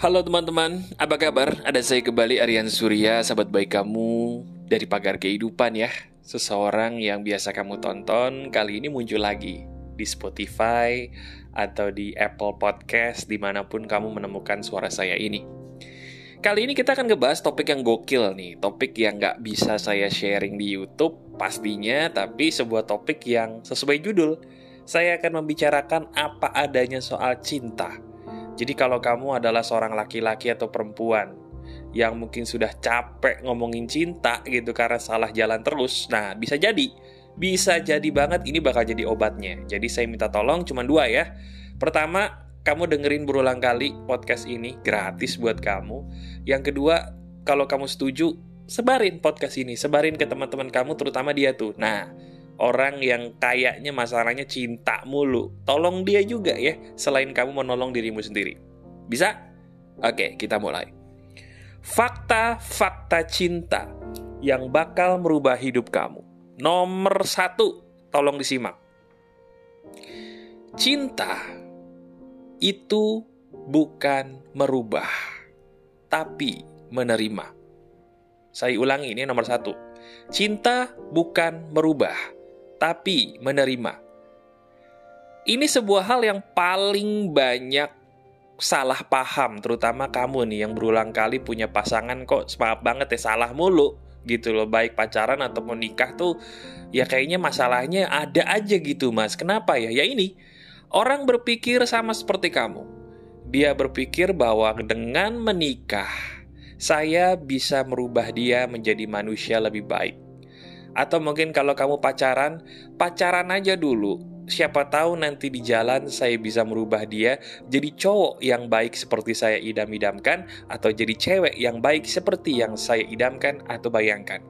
Halo teman-teman, apa kabar? Ada saya kembali Aryan Surya, sahabat baik kamu dari pagar kehidupan ya. Seseorang yang biasa kamu tonton kali ini muncul lagi di Spotify atau di Apple Podcast di mana pun kamu menemukan suara saya ini. Kali ini kita akan ngebahas topik yang gokil nih, topik yang nggak bisa saya sharing di YouTube pastinya, tapi sebuah topik yang sesuai judul. Saya akan membicarakan apa adanya soal cinta jadi kalau kamu adalah seorang laki-laki atau perempuan yang mungkin sudah capek ngomongin cinta gitu karena salah jalan terus, nah bisa jadi, bisa jadi banget ini bakal jadi obatnya. Jadi saya minta tolong cuma dua ya. Pertama, kamu dengerin berulang kali podcast ini gratis buat kamu. Yang kedua, kalau kamu setuju, sebarin podcast ini, sebarin ke teman-teman kamu terutama dia tuh. Nah, orang yang kayaknya masalahnya cinta mulu. Tolong dia juga ya, selain kamu menolong dirimu sendiri. Bisa? Oke, kita mulai. Fakta-fakta cinta yang bakal merubah hidup kamu. Nomor satu, tolong disimak. Cinta itu bukan merubah, tapi menerima. Saya ulangi, ini nomor satu. Cinta bukan merubah, tapi menerima. Ini sebuah hal yang paling banyak salah paham, terutama kamu nih yang berulang kali punya pasangan kok maaf banget ya salah mulu gitu loh baik pacaran atau menikah tuh ya kayaknya masalahnya ada aja gitu mas. Kenapa ya? Ya ini orang berpikir sama seperti kamu. Dia berpikir bahwa dengan menikah saya bisa merubah dia menjadi manusia lebih baik atau mungkin kalau kamu pacaran, pacaran aja dulu. Siapa tahu nanti di jalan saya bisa merubah dia jadi cowok yang baik seperti saya idam-idamkan atau jadi cewek yang baik seperti yang saya idamkan atau bayangkan.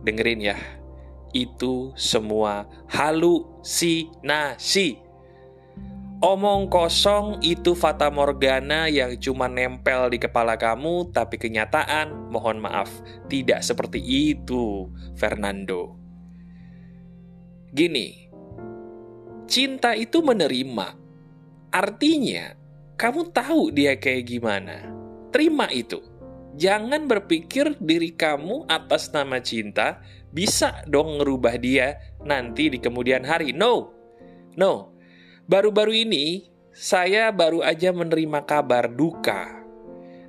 Dengerin ya, itu semua halusinasi. Omong kosong itu fata morgana yang cuma nempel di kepala kamu, tapi kenyataan, mohon maaf, tidak seperti itu, Fernando. Gini, cinta itu menerima. Artinya, kamu tahu dia kayak gimana. Terima itu. Jangan berpikir diri kamu atas nama cinta bisa dong ngerubah dia nanti di kemudian hari. No, no, Baru-baru ini, saya baru aja menerima kabar duka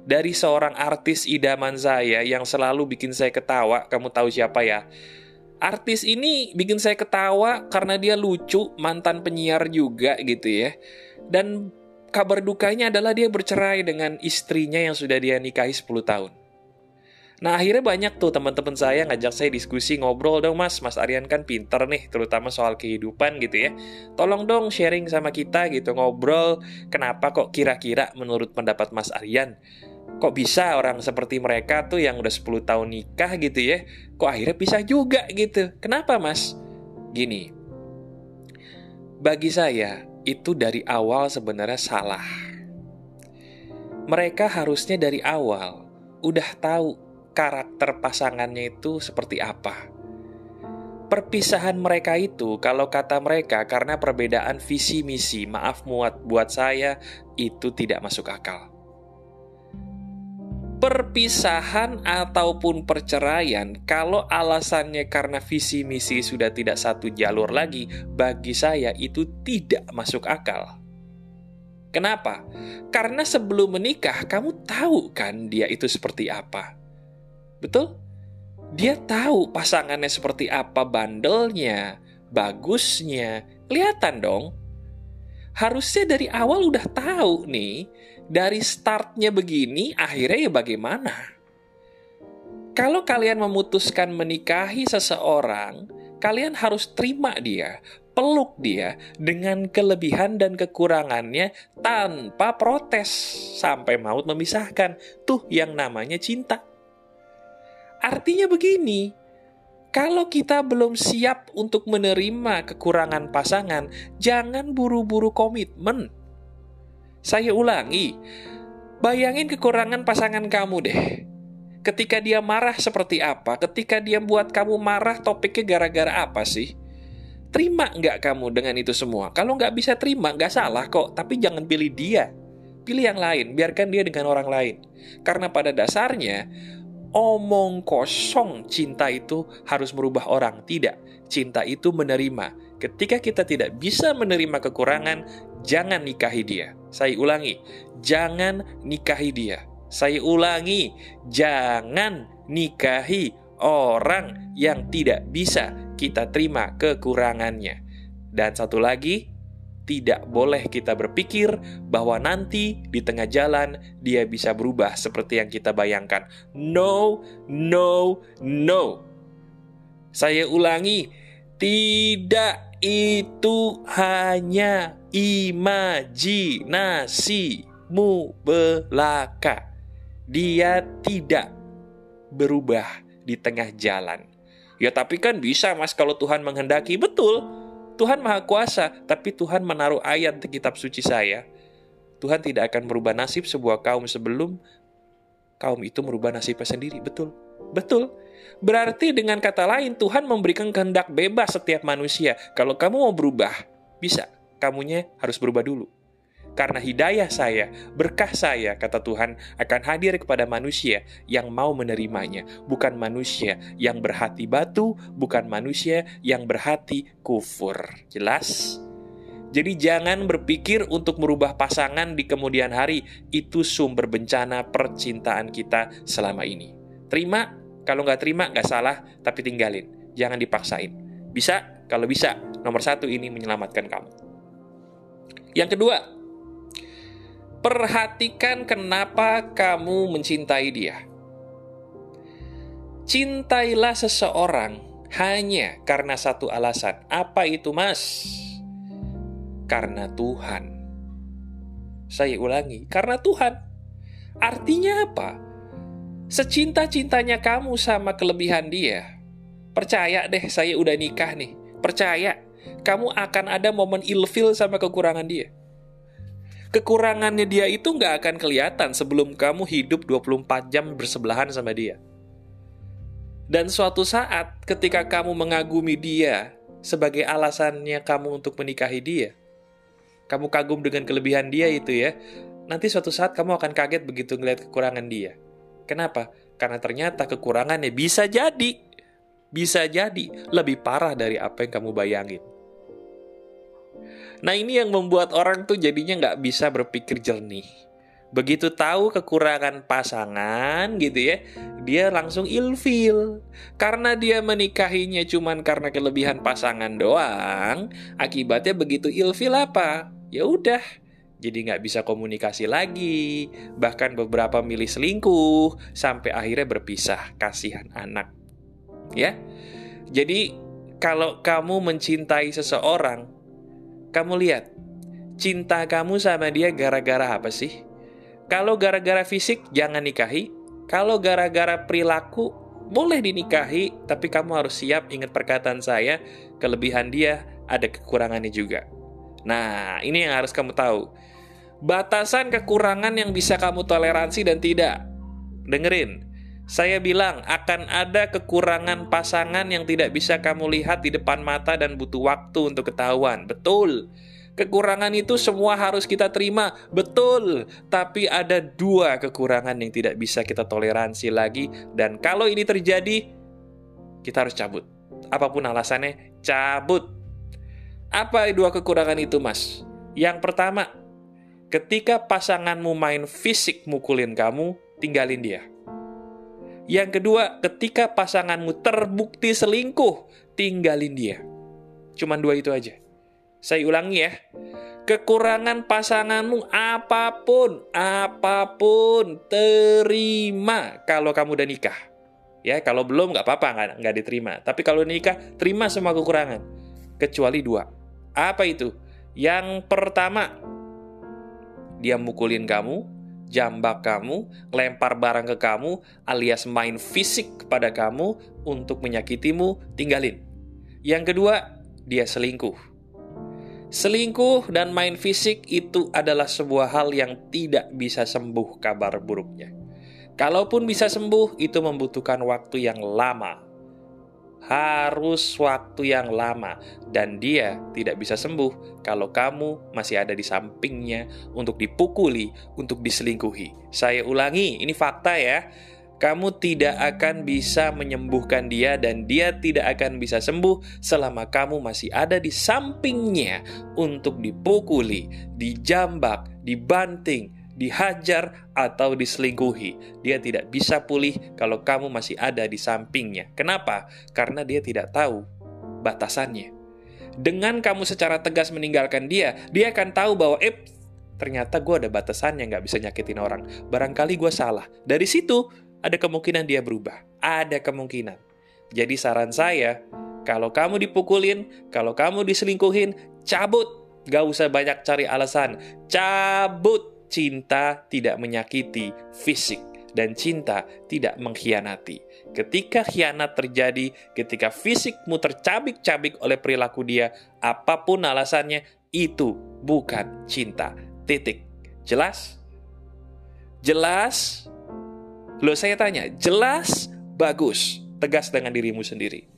dari seorang artis idaman saya yang selalu bikin saya ketawa. Kamu tahu siapa ya? Artis ini bikin saya ketawa karena dia lucu, mantan penyiar juga gitu ya. Dan kabar dukanya adalah dia bercerai dengan istrinya yang sudah dia nikahi 10 tahun. Nah akhirnya banyak tuh teman-teman saya ngajak saya diskusi ngobrol dong mas, mas Aryan kan pinter nih terutama soal kehidupan gitu ya. Tolong dong sharing sama kita gitu ngobrol kenapa kok kira-kira menurut pendapat mas Aryan kok bisa orang seperti mereka tuh yang udah 10 tahun nikah gitu ya, kok akhirnya pisah juga gitu. Kenapa mas? Gini, bagi saya itu dari awal sebenarnya salah. Mereka harusnya dari awal udah tahu karakter pasangannya itu seperti apa. Perpisahan mereka itu, kalau kata mereka, karena perbedaan visi misi, maaf muat buat saya, itu tidak masuk akal. Perpisahan ataupun perceraian, kalau alasannya karena visi misi sudah tidak satu jalur lagi, bagi saya itu tidak masuk akal. Kenapa? Karena sebelum menikah, kamu tahu kan dia itu seperti apa Betul? Dia tahu pasangannya seperti apa bandelnya, bagusnya, kelihatan dong. Harusnya dari awal udah tahu nih, dari startnya begini, akhirnya ya bagaimana? Kalau kalian memutuskan menikahi seseorang, kalian harus terima dia, peluk dia dengan kelebihan dan kekurangannya tanpa protes sampai maut memisahkan. Tuh yang namanya cinta. Artinya begini, kalau kita belum siap untuk menerima kekurangan pasangan, jangan buru-buru komitmen. Saya ulangi, bayangin kekurangan pasangan kamu deh. Ketika dia marah seperti apa? Ketika dia buat kamu marah, topiknya gara-gara apa sih? Terima nggak kamu dengan itu semua? Kalau nggak bisa terima, nggak salah kok. Tapi jangan pilih dia. Pilih yang lain, biarkan dia dengan orang lain. Karena pada dasarnya, omong kosong cinta itu harus merubah orang. Tidak, cinta itu menerima. Ketika kita tidak bisa menerima kekurangan, jangan nikahi dia. Saya ulangi, jangan nikahi dia. Saya ulangi, jangan nikahi orang yang tidak bisa kita terima kekurangannya. Dan satu lagi, tidak boleh kita berpikir bahwa nanti di tengah jalan dia bisa berubah seperti yang kita bayangkan. No, no, no. Saya ulangi, tidak itu hanya imajinasimu belaka. Dia tidak berubah di tengah jalan. Ya tapi kan bisa mas kalau Tuhan menghendaki. Betul, Tuhan Maha Kuasa, tapi Tuhan menaruh ayat di kitab suci saya. Tuhan tidak akan merubah nasib sebuah kaum sebelum kaum itu merubah nasibnya sendiri. Betul. Betul. Berarti dengan kata lain Tuhan memberikan kehendak bebas setiap manusia. Kalau kamu mau berubah, bisa. Kamunya harus berubah dulu. Karena hidayah saya, berkah saya, kata Tuhan, akan hadir kepada manusia yang mau menerimanya. Bukan manusia yang berhati batu, bukan manusia yang berhati kufur. Jelas? Jadi jangan berpikir untuk merubah pasangan di kemudian hari. Itu sumber bencana percintaan kita selama ini. Terima, kalau nggak terima nggak salah, tapi tinggalin. Jangan dipaksain. Bisa? Kalau bisa, nomor satu ini menyelamatkan kamu. Yang kedua, Perhatikan kenapa kamu mencintai dia. Cintailah seseorang hanya karena satu alasan. Apa itu, Mas? Karena Tuhan. Saya ulangi, karena Tuhan. Artinya apa? Secinta-cintanya kamu sama kelebihan dia. Percaya deh, saya udah nikah nih. Percaya, kamu akan ada momen ilfil sama kekurangan dia kekurangannya dia itu nggak akan kelihatan sebelum kamu hidup 24 jam bersebelahan sama dia. Dan suatu saat ketika kamu mengagumi dia sebagai alasannya kamu untuk menikahi dia, kamu kagum dengan kelebihan dia itu ya, nanti suatu saat kamu akan kaget begitu ngeliat kekurangan dia. Kenapa? Karena ternyata kekurangannya bisa jadi, bisa jadi lebih parah dari apa yang kamu bayangin. Nah ini yang membuat orang tuh jadinya nggak bisa berpikir jernih. Begitu tahu kekurangan pasangan gitu ya, dia langsung ilfil. Karena dia menikahinya cuman karena kelebihan pasangan doang, akibatnya begitu ilfil apa? Ya udah, jadi nggak bisa komunikasi lagi, bahkan beberapa milih selingkuh, sampai akhirnya berpisah, kasihan anak. Ya, jadi kalau kamu mencintai seseorang, kamu lihat, cinta kamu sama dia gara-gara apa sih? Kalau gara-gara fisik, jangan nikahi. Kalau gara-gara perilaku, boleh dinikahi, tapi kamu harus siap ingat perkataan saya, kelebihan dia ada kekurangannya juga. Nah, ini yang harus kamu tahu. Batasan kekurangan yang bisa kamu toleransi dan tidak. Dengerin, saya bilang akan ada kekurangan pasangan yang tidak bisa kamu lihat di depan mata dan butuh waktu untuk ketahuan. Betul. Kekurangan itu semua harus kita terima, betul. Tapi ada dua kekurangan yang tidak bisa kita toleransi lagi, dan kalau ini terjadi, kita harus cabut. Apa pun alasannya, cabut. Apa dua kekurangan itu, Mas? Yang pertama, ketika pasanganmu main fisik mukulin kamu, tinggalin dia. Yang kedua, ketika pasanganmu terbukti selingkuh, tinggalin dia. Cuman dua itu aja. Saya ulangi ya. Kekurangan pasanganmu apa pun, apa pun, terima kalau kamu udah nikah. Ya, kalau belum nggak apa-apa, nggak, nggak diterima. Tapi kalau nikah, terima semua kekurangan. Kecuali dua. Apa itu? Yang pertama, dia mukulin kamu, jambak kamu, lempar barang ke kamu, alias main fisik kepada kamu untuk menyakitimu, tinggalin. Yang kedua, dia selingkuh. Selingkuh dan main fisik itu adalah sebuah hal yang tidak bisa sembuh kabar buruknya. Kalaupun bisa sembuh, itu membutuhkan waktu yang lama. Harus waktu yang lama dan dia tidak bisa sembuh kalau kamu masih ada di sampingnya untuk dipukuli, untuk diselingkuhi. Saya ulangi, ini fakta ya. Kamu tidak akan bisa menyembuhkan dia dan dia tidak akan bisa sembuh selama kamu masih ada di sampingnya untuk dipukuli, dijambak, dibanting, dihajar, atau diselingkuhi. Dia tidak bisa pulih kalau kamu masih ada di sampingnya. Kenapa? Karena dia tidak tahu batasannya. Dengan kamu secara tegas meninggalkan dia, dia akan tahu bahwa, eh, ternyata gue ada batasannya nggak bisa nyakitin orang. Barangkali gue salah. Dari situ, ada kemungkinan dia berubah. Ada kemungkinan. Jadi saran saya, kalau kamu dipukulin, kalau kamu diselingkuhin, cabut. Gak usah banyak cari alasan. Cabut cinta tidak menyakiti fisik dan cinta tidak mengkhianati. Ketika khianat terjadi, ketika fisikmu tercabik-cabik oleh perilaku dia, apa pun alasannya, itu bukan cinta. Titik. Jelas? Jelas? Lo saya tanya, jelas? Bagus. Tegas dengan dirimu sendiri.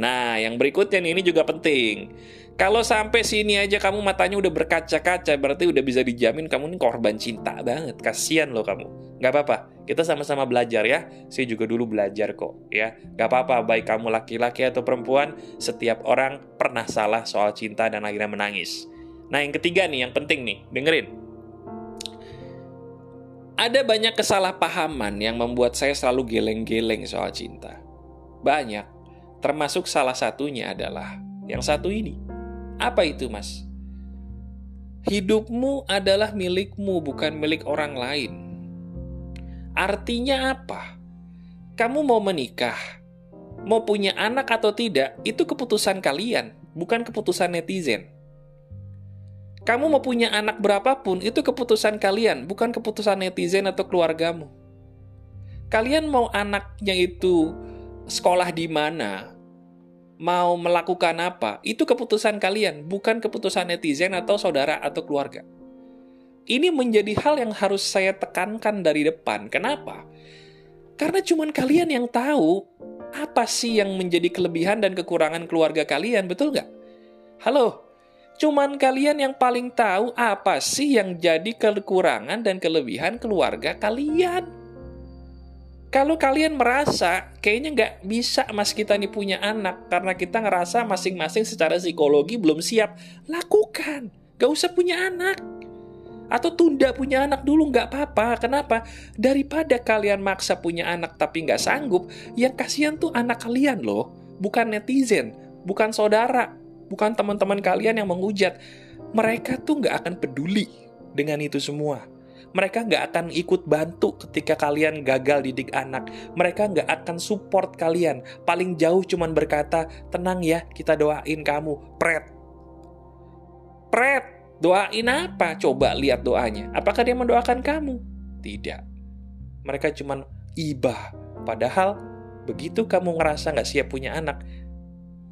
Nah, yang berikutnya nih, ini juga penting. Kalau sampai sini aja kamu matanya udah berkaca-kaca, berarti udah bisa dijamin kamu ini korban cinta banget. Kasian loh kamu. Gak apa-apa, kita sama-sama belajar ya. Saya juga dulu belajar kok ya. Gak apa-apa, baik kamu laki-laki atau perempuan, setiap orang pernah salah soal cinta dan akhirnya menangis. Nah yang ketiga nih, yang penting nih, dengerin. Ada banyak kesalahpahaman yang membuat saya selalu geleng-geleng soal cinta. Banyak, termasuk salah satunya adalah yang satu ini apa itu, Mas? Hidupmu adalah milikmu, bukan milik orang lain. Artinya apa? Kamu mau menikah, mau punya anak atau tidak, itu keputusan kalian, bukan keputusan netizen. Kamu mau punya anak berapapun, itu keputusan kalian, bukan keputusan netizen atau keluargamu. Kalian mau anaknya itu sekolah di mana, mau melakukan apa, itu keputusan kalian, bukan keputusan netizen atau saudara atau keluarga. Ini menjadi hal yang harus saya tekankan dari depan. Kenapa? Karena cuma kalian yang tahu apa sih yang menjadi kelebihan dan kekurangan keluarga kalian, betul nggak? Halo, cuman kalian yang paling tahu apa sih yang jadi kekurangan dan kelebihan keluarga kalian. Kalau kalian merasa kayaknya nggak bisa mas kita nih punya anak karena kita ngerasa masing-masing secara psikologi belum siap, lakukan. Gak usah punya anak. Atau tunda punya anak dulu nggak apa-apa. Kenapa? Daripada kalian maksa punya anak tapi nggak sanggup, yang kasihan tuh anak kalian loh. Bukan netizen, bukan saudara, bukan teman-teman kalian yang menghujat. Mereka tuh nggak akan peduli dengan itu semua mereka nggak akan ikut bantu ketika kalian gagal didik anak. Mereka nggak akan support kalian. Paling jauh cuman berkata, tenang ya, kita doain kamu. Pret. Pret. Doain apa? Coba lihat doanya. Apakah dia mendoakan kamu? Tidak. Mereka cuman ibah. Padahal begitu kamu ngerasa nggak siap punya anak,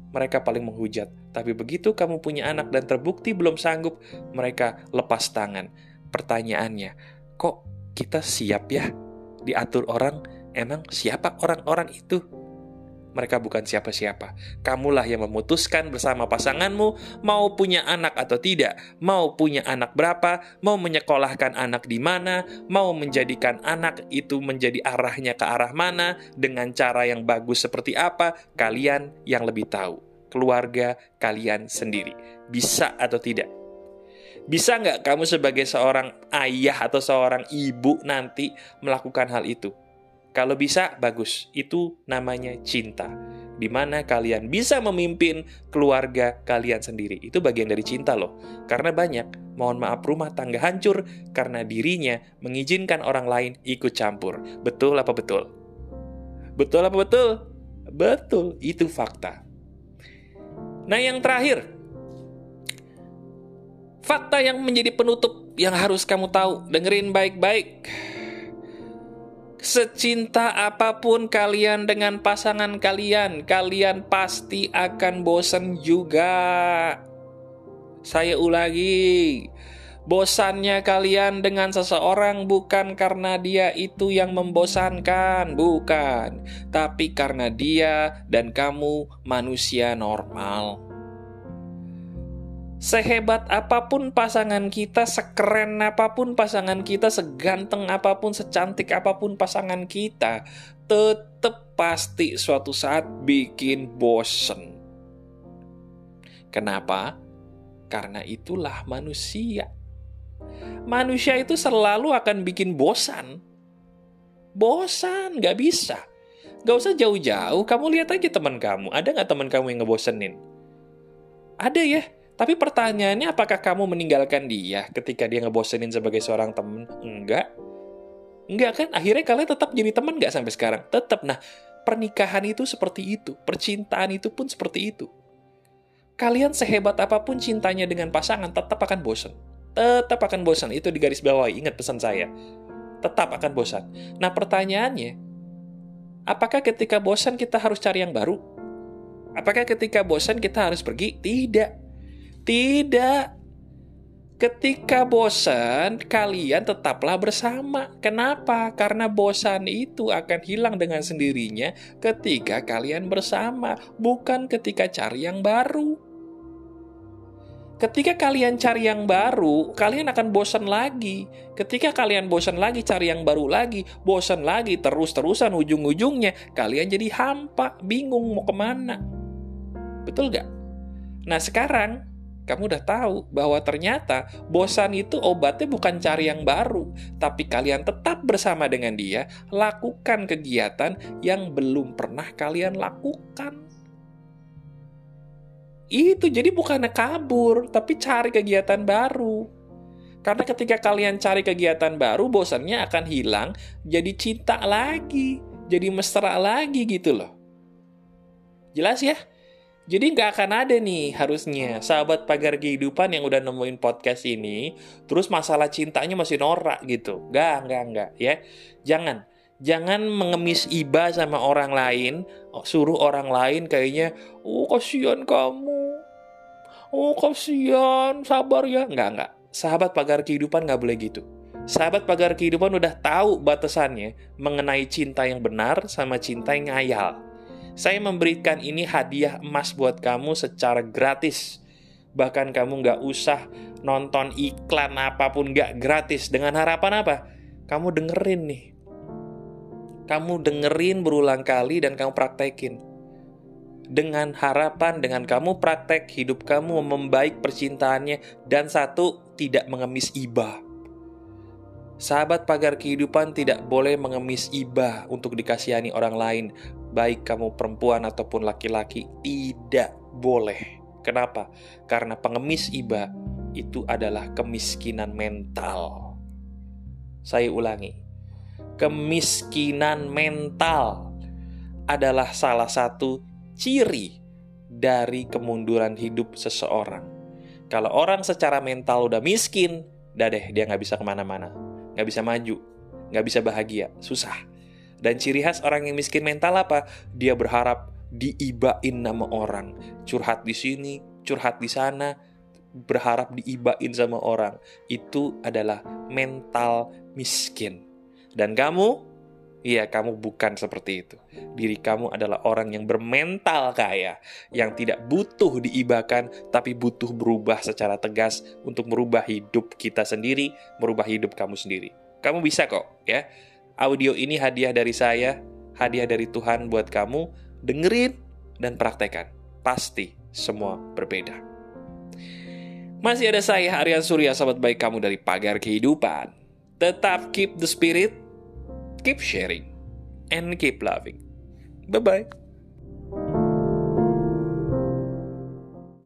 mereka paling menghujat. Tapi begitu kamu punya anak dan terbukti belum sanggup, mereka lepas tangan pertanyaannya, kok kita siap ya diatur orang? Emang siapa orang-orang itu? Mereka bukan siapa-siapa. Kamulah yang memutuskan bersama pasanganmu mau punya anak atau tidak, mau punya anak berapa, mau menyekolahkan anak di mana, mau menjadikan anak itu menjadi arahnya ke arah mana, dengan cara yang bagus seperti apa, kalian yang lebih tahu. Keluarga kalian sendiri. Bisa atau tidak? Bisa nggak kamu sebagai seorang ayah atau seorang ibu nanti melakukan hal itu? Kalau bisa, bagus. Itu namanya cinta. Di mana kalian bisa memimpin keluarga kalian sendiri. Itu bagian dari cinta loh. Karena banyak, mohon maaf rumah tangga hancur karena dirinya mengizinkan orang lain ikut campur. Betul apa betul? Betul apa betul? Betul, itu fakta. Nah yang terakhir, Fakta yang menjadi penutup yang harus kamu tahu, dengerin baik-baik. Secinta apa pun kalian dengan pasangan kalian, kalian pasti akan bosan juga. Saya ulangi, Bosannya kalian dengan seseorang bukan karena dia itu yang membosankan, bukan, tapi karena dia dan kamu manusia normal. Sehebat apa pun pasangan kita, sekeren apa pun pasangan kita, seganteng apa pun, secantik apa pun pasangan kita, tetap pasti suatu saat bikin bosen. Kenapa? Karena itulah manusia. Manusia itu selalu akan bikin bosan. Bosan, gak bisa. Gak usah jauh-jauh, kamu lihat aja teman kamu. Ada gak teman kamu yang ngebosenin? Ada ya, tapi pertanyaannya apakah kamu meninggalkan dia ketika dia ngebosenin sebagai seorang teman? Enggak. Enggak kan? Akhirnya kalian tetap jadi teman gak sampai sekarang? Tetap. Nah, pernikahan itu seperti itu. Percintaan itu pun seperti itu. Kalian sehebat apa pun cintanya dengan pasangan, tetap akan bosan tetap akan bosan. Itu di garis bawah, ingat pesan saya. Tetap akan bosan. Nah pertanyaannya, apakah ketika bosan kita harus cari yang baru? Apakah ketika bosan kita harus pergi? Tidak. Tidak. Ketika bosan, kalian tetaplah bersama. Kenapa? Karena bosan itu akan hilang dengan sendirinya ketika kalian bersama, bukan ketika cari yang baru. Ketika kalian cari yang baru, kalian akan bosan lagi. Ketika kalian bosan lagi, cari yang baru lagi, bosan lagi, terus-terusan ujung-ujungnya, kalian jadi hampa, bingung mau ke mana. Betul gak? Nah sekarang, kamu udah tahu bahwa ternyata bosan itu obatnya bukan cari yang baru, tapi kalian tetap bersama dengan dia, lakukan kegiatan yang belum pernah kalian lakukan. Itu jadi bukan kabur, tapi cari kegiatan baru. Karena ketika kalian cari kegiatan baru, bosannya akan hilang, jadi cinta lagi, jadi mesra lagi gitu loh. Jelas ya? Jadi nggak akan ada nih harusnya sahabat pagar kehidupan yang udah nemuin podcast ini, terus masalah cintanya masih norak gitu. Nggak, nggak, nggak ya. Jangan jangan mengemis iba sama orang lain, suruh orang lain kayaknya, oh kasihan kamu, oh kasihan, sabar ya. Nggak, nggak. Sahabat pagar kehidupan nggak boleh gitu. Sahabat pagar kehidupan udah tahu batasannya mengenai cinta yang benar sama cinta yang ngayal. Saya memberikan ini hadiah emas buat kamu secara gratis. Bahkan kamu nggak usah nonton iklan apa pun nggak gratis. Dengan harapan apa? Kamu dengerin nih kamu dengerin berulang kali dan kamu praktekin. Dengan harapan dengan kamu praktek, hidup kamu membaik percintaannya dan satu, tidak mengemis iba. Sahabat pagar kehidupan tidak boleh mengemis iba untuk dikasihani orang lain, baik kamu perempuan ataupun laki-laki, tidak boleh. Kenapa? Karena pengemis iba itu adalah kemiskinan mental. Saya ulangi, kemiskinan mental adalah salah satu ciri dari kemunduran hidup seseorang. Kalau orang secara mental udah miskin, deh dia nggak bisa ke mana-mana, nggak bisa maju, nggak bisa bahagia, susah. Dan ciri khas orang yang miskin mental apa? Dia berharap diibain nama orang, curhat di sini, curhat di sana, berharap diibain sama orang. Itu adalah mental miskin. Dan kamu, iya kamu bukan seperti itu. Diri kamu adalah orang yang bermental kaya, yang tidak butuh diibakan, tapi butuh berubah secara tegas untuk merubah hidup kita sendiri, merubah hidup kamu sendiri. Kamu bisa kok, ya. Audio ini hadiah dari saya, hadiah dari Tuhan buat kamu. Dengerin dan praktekan. Pasti semua berbeda. Masih ada saya, Aryan Surya, sahabat baik kamu dari Pagar Kehidupan. Tetap keep the spirit, keep sharing, and keep loving. Bye bye.